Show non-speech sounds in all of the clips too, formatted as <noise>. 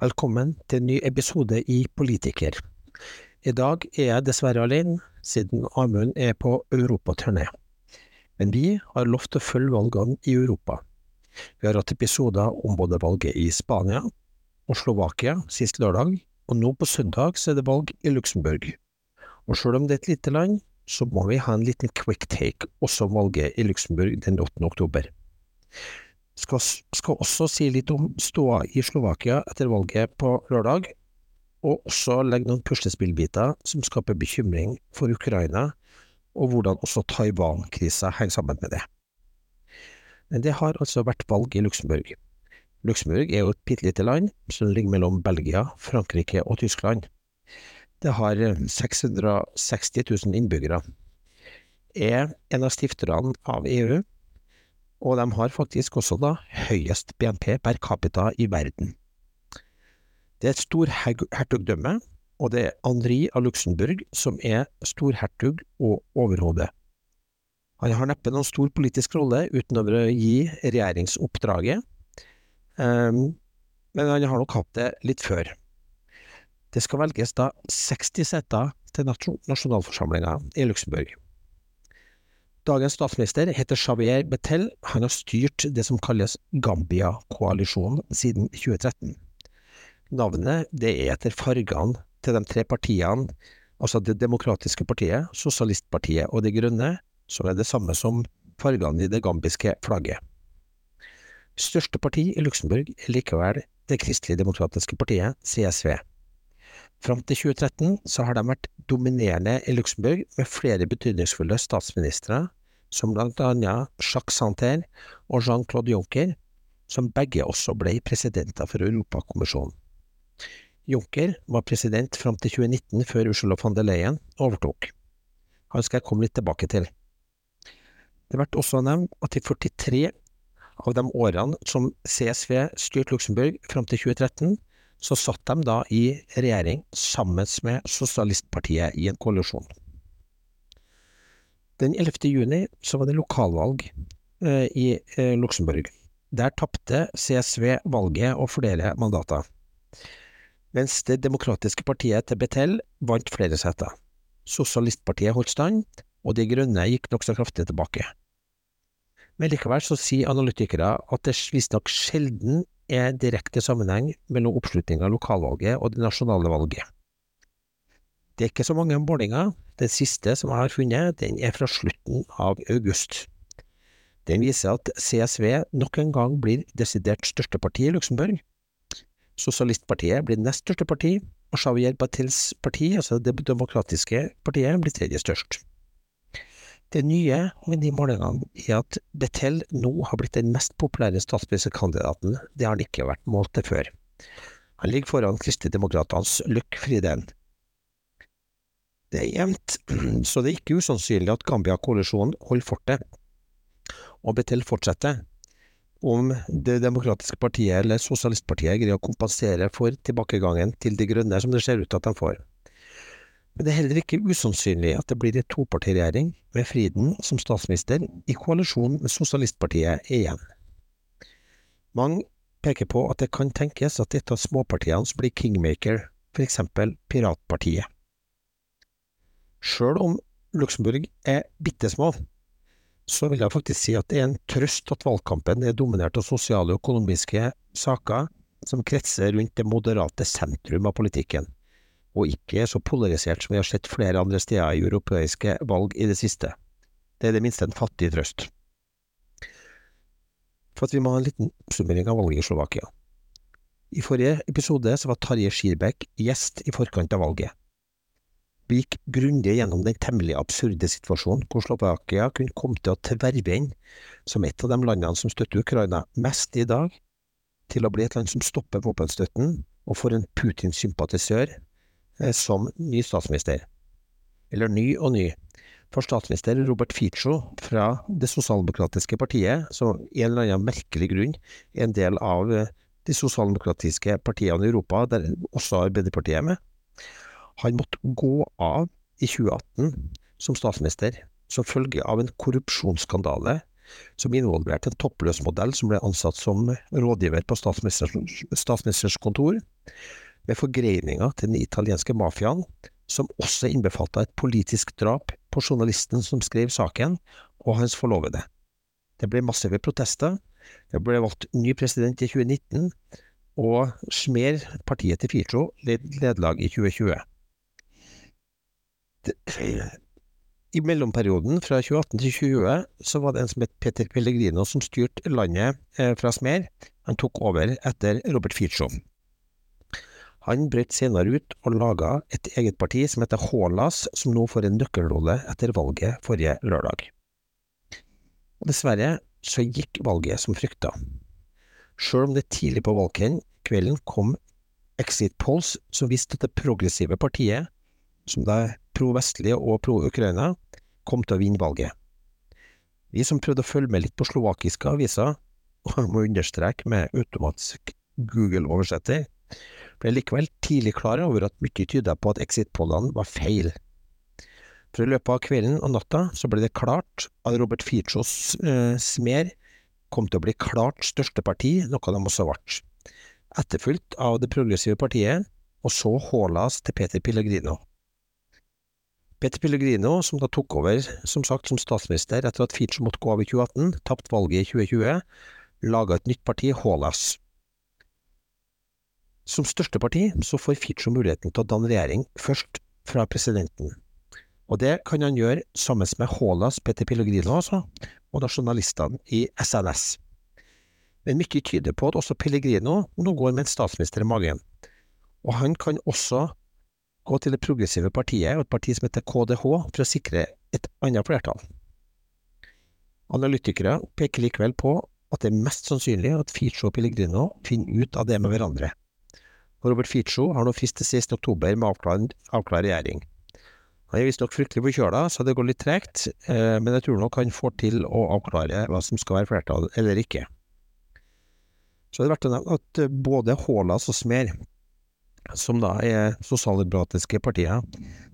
Velkommen til en ny episode i Politiker. I dag er jeg dessverre alene, siden Amund er på europaturné. Men vi har lovt å følge valgene i Europa. Vi har hatt episoder om både valget i Spania og Slovakia sist lørdag, og nå på søndag så er det valg i Luxembourg. Og selv om det er et lite land, så må vi ha en liten quick take også om valget i Luxembourg den 8. oktober. Skal, skal også si litt om ståa i Slovakia etter valget på lørdag, og også legge noen puslespillbiter som skaper bekymring for Ukraina, og hvordan også Taiwan-krisa henger sammen med det. Men det har altså vært valg i Luxembourg. Luxembourg er jo et bitte lite land som ligger mellom Belgia, Frankrike og Tyskland. Det har 660 000 innbyggere, er en av stifterne av EU og de har faktisk også da høyest BNP per capita i verden. Det er et storhertugdømme, og det er Henri av Luxembourg som er storhertug og overhode. Han har neppe noen stor politisk rolle utover å gi regjeringsoppdraget, um, men han har nok hatt det litt før. Det skal velges da 60 seter til nasjonalforsamlinga i Luxembourg. Dagens statsminister heter Xavier Betel. Han har styrt det som kalles Gambia-koalisjonen siden 2013. Navnet det er etter fargene til de tre partiene, altså Det demokratiske partiet, Sosialistpartiet og De grønne, som er det samme som fargene i det gambiske flagget. Største parti i Luxembourg er likevel Det kristelig-demokratiske partiet, CSV. Fram til 2013 så har de vært dominerende i Luxembourg med flere betydningsfulle statsministre, som bl.a. Jacques Santer og Jean-Claude Juncker, som begge også ble presidenter for Europakommisjonen. Juncker var president fram til 2019, før Ursula von der Leyen overtok. Han skal jeg komme litt tilbake til. Det ble også nevnt at i 43 av de årene som CSV styrte Luxembourg fram til 2013, så satt de da i regjering sammen med Sosialistpartiet i en koalisjon. Den 11. juni så var det lokalvalg eh, i eh, Luxembourg. Der tapte CSV valget og flere mandater, mens Det demokratiske partiet til Betel vant flere seter. Sosialistpartiet holdt stand, og De grønne gikk nokså kraftig tilbake. Men likevel så sier analytikere at det visstnok sjelden er direkte sammenheng mellom oppslutninga av lokalvalget og det nasjonale valget. Det er ikke så mange målinger. Den siste som jeg har funnet, den er fra slutten av august. Den viser at CSV nok en gang blir desidert største parti i Luxembourg. Sosialistpartiet blir nest største parti, og Xavier Batils parti, altså Det demokratiske partiet, blir tredje størst. Det nye med de målingene er at Betel nå har blitt den mest populære statsministerkandidaten. Det har han ikke vært målt til før. Han ligger foran Kristendemokratenes Luc Frieden. Det er jevnt, <clears throat> så det er ikke usannsynlig at Gambia-koalisjonen holder fortet, og Betel fortsetter. Om Det demokratiske partiet eller Sosialistpartiet greier å kompensere for tilbakegangen til De grønne, som det ser ut til at de får. Men det er heller ikke usannsynlig at det blir en topartiregjering med Friden som statsminister i koalisjon med Sosialistpartiet igjen. Mange peker på at det kan tenkes at et av småpartiene blir kingmaker, eksempel Piratpartiet. Sjøl om Luxembourg er bitte små, så vil jeg faktisk si at det er en trøst at valgkampen er dominert av sosiale og økonomiske saker som kretser rundt det moderate sentrum av politikken og ikke så polarisert som vi har sett flere andre steder i europeiske valg i det siste. Det er i det minste en fattig trøst. For at vi må ha en liten oppsummering av valget i Slovakia. I forrige episode så var Tarjei Skirbekk gjest i forkant av valget. Vi gikk grundig gjennom den temmelig absurde situasjonen hvor Slovakia kunne komme til å tverve inn som et av de landene som støtter Ukraina mest i dag, til å bli et land som stopper våpenstøtten og får en Putin-sympatisør som ny statsminister. Eller ny og ny. For statsminister Robert Ficho fra Det sosialdemokratiske partiet, som i en eller annen merkelig grunn er en del av eh, de sosialdemokratiske partiene i Europa, der også Arbeiderpartiet er med, han måtte gå av i 2018 som statsminister som følge av en korrupsjonsskandale som involverte en toppløs modell som ble ansatt som rådgiver på statsministerens, statsministerens kontor, med forgreininga til den italienske mafiaen, som også innbefatta et politisk drap på journalisten som skrev saken, og hans forlovede. Det ble massive protester, det ble valgt ny president i 2019, og Smer, partiet til FITRO, led nederlag i 2020. I mellomperioden fra 2018 til 2020 så var det en som het Peter Pellegrino som styrte landet eh, fra Smer. Han tok over etter Robert Fico. Han brøt senere ut og laga et eget parti som heter Hålas, som nå får en nøkkelrolle etter valget forrige lørdag. Og dessverre så gikk valget som frykta. Sjøl om det tidlig på valgkvelden kom exit polls som viste at det progressive partiet, som det er pro-vestlige og pro-Ukraina, kom til å vinne valget. Vi som prøvde å følge med litt på slovakiske aviser, og <laughs> må understreke med automatisk Google-oversetter, ble likevel tidlig klar over at mye tyda på at exit-pollene var feil. For i løpet av kvelden og natta så ble det klart at Robert Fichos eh, Smer kom til å bli klart største parti, noe de også ble. Etterfulgt av Det progressive partiet, og så Haalas til Peter Pellegrino. Peter Pellegrino, som da tok over som sagt som statsminister etter at Fico måtte gå av i 2018, tapte valget i 2020, laga et nytt parti, Haalas. Som største parti så får Fico muligheten til å danne regjering først fra presidenten. Og det kan han gjøre sammen med Haalas Peter Pellegrino også, og nasjonalistene i SNS. Men mye tyder på at også Pellegrino nå går med en statsminister i magen. Og han kan også gå til det progressive partiet og et parti som heter KDH, for å sikre et annet flertall. Analytikere peker likevel på at det er mest sannsynlig at Fico og Pellegrino finner ut av det med hverandre. Robert Fico har nå frist til 16. oktober med å avklare regjering. Han er visstnok fryktelig forkjøla, så det går litt tregt, eh, men jeg tror nok han får til å avklare hva som skal være flertall eller ikke. Så er det verdt å nevne at eh, både Haalas og Smer, som da er sosialdemokratiske partier,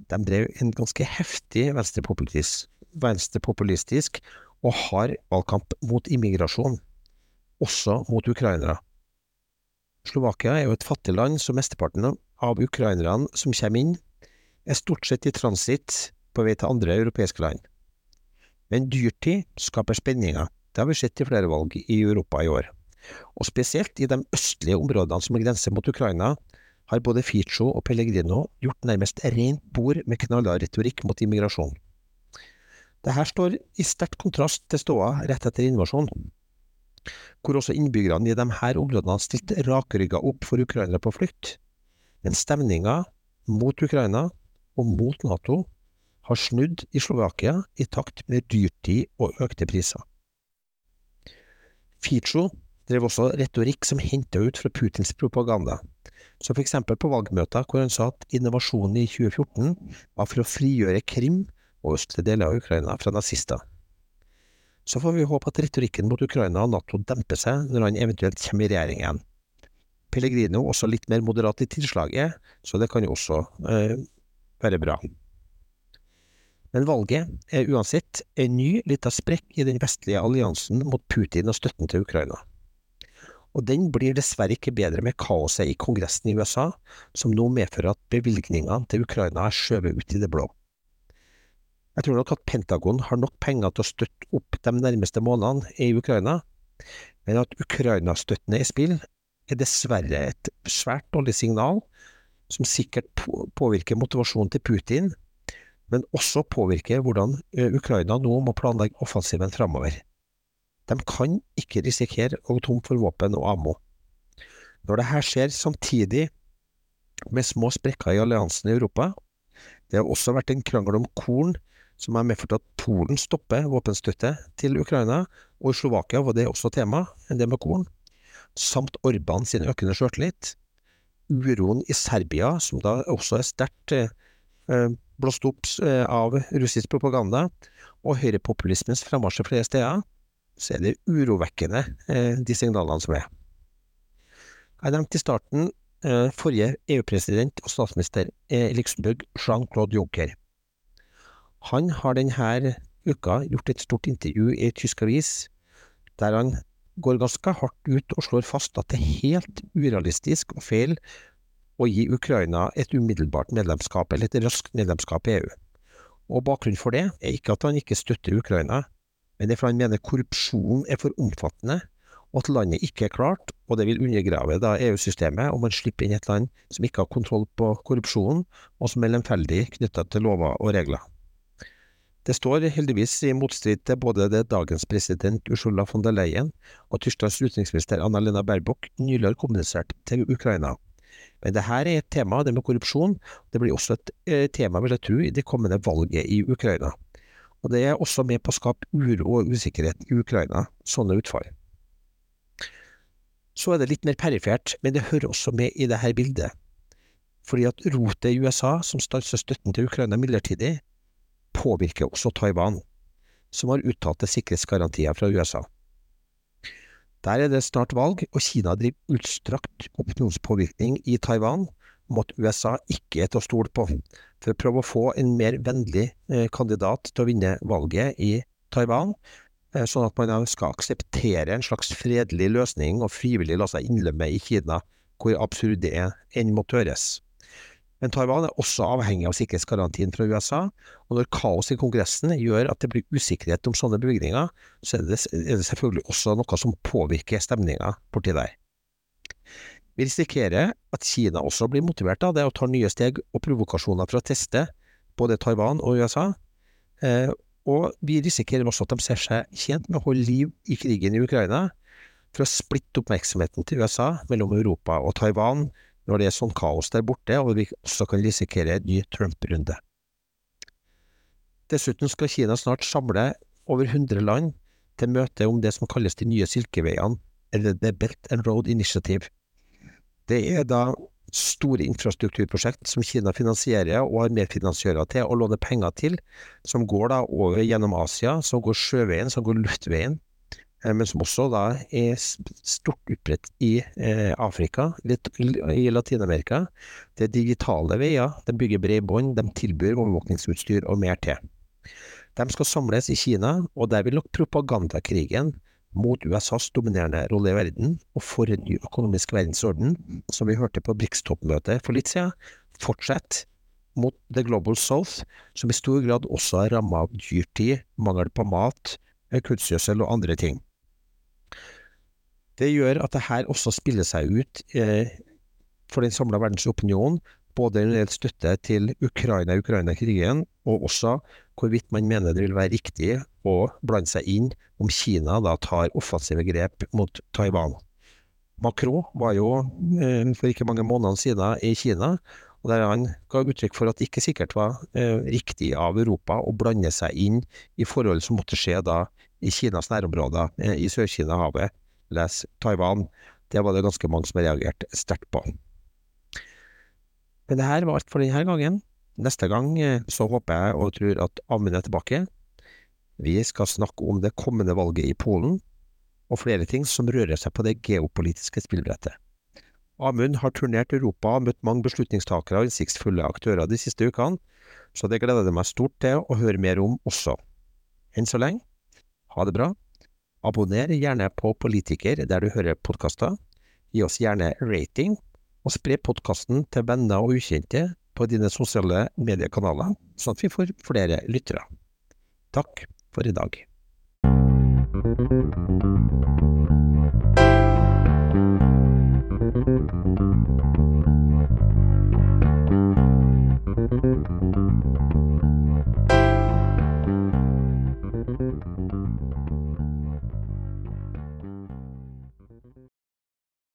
de drev en ganske heftig venstrepopulistisk, venstrepopulistisk og hard valgkamp mot immigrasjon, også mot ukrainere. Slovakia er jo et fattig land, så mesteparten av ukrainerne som kommer inn, er stort sett i transitt på vei til andre europeiske land. Men dyrtid skaper spenninger. Det har vi sett i flere valg i Europa i år. Og spesielt i de østlige områdene som grenser mot Ukraina, har både Fico og Pellegrino gjort nærmest rent bord med knallhard retorikk mot immigrasjon. Dette står i sterk kontrast til ståa rett etter invasjonen hvor også innbyggerne i de her områdene stilte rakrygga opp for ukrainere på flukt. Men stemninga mot Ukraina og mot Nato har snudd i Slovakia i takt med dyrtid og økte priser. Fico drev også retorikk som henta ut fra Putins propaganda, som eksempel på valgmøter hvor han sa at innovasjonen i 2014 var for å frigjøre Krim og østlige deler av Ukraina fra nazister. Så får vi håpe at retorikken mot Ukraina og Nato demper seg når han eventuelt kommer i regjering igjen. Pellegrino også litt mer moderat i tilslaget, så det kan jo også eh, være bra. Men valget er uansett en ny lita sprekk i den vestlige alliansen mot Putin og støtten til Ukraina. Og den blir dessverre ikke bedre med kaoset i Kongressen i USA, som nå medfører at bevilgningene til Ukraina er skjøvet ut i det blå. Jeg tror nok at Pentagon har nok penger til å støtte opp de nærmeste månedene i Ukraina, men at Ukraina-støtten er i spill, er dessverre et svært dårlig signal, som sikkert påvirker motivasjonen til Putin, men også påvirker hvordan Ukraina nå må planlegge offensiven framover. De kan ikke risikere å gå tom for våpen og ammo. Når dette skjer samtidig med små sprekker i alliansen i Europa, det har også vært en krangel om korn som har medført at Polen stopper våpenstøtte til Ukraina, og i Slovakia var det også tema, det med korn, samt Orban sin økende sjøltillit. Uroen i Serbia, som da også er sterkt eh, blåst opp eh, av russisk propaganda, og høyrepopulismens frammarsj flere steder, så er det urovekkende, eh, de signalene som er. Jeg nevnte i starten eh, forrige EU-president og statsminister i Luxembourg, Jean-Claude Juncker. Han har denne uka gjort et stort intervju i tysk avis, der han går ganske hardt ut og slår fast at det er helt urealistisk og feil å gi Ukraina et umiddelbart medlemskap, eller et raskt medlemskap i EU. Og bakgrunnen for det er ikke at han ikke støtter Ukraina, men det er fordi han mener korrupsjonen er for omfattende, og at landet ikke er klart, og det vil undergrave da EU-systemet om man slipper inn et land som ikke har kontroll på korrupsjonen, og som er lemfeldig knytta til lover og regler. Det står heldigvis i motstrid til både det dagens president Ursula von der Leyen og Tysklands utenriksminister Anna-Lena Baerbock nylig har kommunisert til Ukraina. Men det her er et tema, det med korrupsjon. Det blir også et eh, tema, vil jeg tro, i det kommende valget i Ukraina. Og det er også med på å skape uro og usikkerhet i Ukraina, sånne utfall. Så er det litt mer perifert, men det hører også med i dette bildet. Fordi at rotet i USA, som stanser støtten til Ukraina midlertidig, påvirker også Taiwan, som har uttalte sikkerhetsgarantier fra USA. Der er det snart valg, og Kina driver utstrakt opinionspåvirkning i Taiwan om at USA ikke er til å stole på, for å prøve å få en mer vennlig eh, kandidat til å vinne valget i Taiwan, eh, sånn at man skal akseptere en slags fredelig løsning og frivillig la seg innlemme i Kina, hvor absurd det enn måtte høres. Men Taiwan er også avhengig av sikkerhetsgarantien fra USA, og når kaos i Kongressen gjør at det blir usikkerhet om sånne bevilgninger, så er det, er det selvfølgelig også noe som påvirker stemninga borti der. Vi risikerer at Kina også blir motivert av det og tar nye steg og provokasjoner for å teste både Taiwan og USA. Eh, og vi risikerer også at de ser seg tjent med å holde liv i krigen i Ukraina, for å splitte oppmerksomheten til USA mellom Europa og Taiwan, når det er sånn kaos der borte, og vi også kan risikere en ny Trump-runde. Dessuten skal Kina snart samle over 100 land til møte om det som kalles de nye silkeveiene, eller The Belt and Road Initiative. Det er da store infrastrukturprosjekt som Kina finansierer og har medfinansiører til og låner penger til, som går da over gjennom Asia, som går sjøveien, som går luftveien, men som også da er stort utbredt i eh, Afrika, i Latin-Amerika. Det er digitale veier, de bygger bredbånd, de tilbyr overvåkningsutstyr og mer til. De skal samles i Kina, og der vil nok propagandakrigen mot USAs dominerende rolle i verden og for en ny økonomisk verdensorden, som vi hørte på BRICS-toppmøtet for litt siden, fortsette mot The Global South, som i stor grad også er rammet av dyrtid, mangel på mat, eh, kunstgjødsel og andre ting. Det gjør at det her også spiller seg ut eh, for den samla verdensopinionen, både når det gjelder støtte til Ukraina Ukraina-krigen, og også hvorvidt man mener det vil være riktig å blande seg inn om Kina da tar offensive grep mot Taiwan. Macron var jo eh, for ikke mange måneder siden i Kina, og der han ga uttrykk for at det ikke sikkert var eh, riktig av Europa å blande seg inn i forhold som måtte skje da i Kinas nærområder, eh, i Sør-Kina-havet les Taiwan. Det var det ganske mange som reagerte sterkt på. Men det her var alt for denne gangen. Neste gang eh, så håper jeg og tror at Amund er tilbake. Vi skal snakke om det kommende valget i Polen, og flere ting som rører seg på det geopolitiske spillbrettet. Amund har turnert Europa og møtt mange beslutningstakere og innsiktsfulle aktører de siste ukene, så det gleder jeg meg stort til å høre mer om også. Enn så lenge, ha det bra. Abonner gjerne på Politiker der du hører podkaster. Gi oss gjerne rating, og spre podkasten til venner og ukjente på dine sosiale mediekanaler, sånn at vi får flere lyttere. Takk for i dag.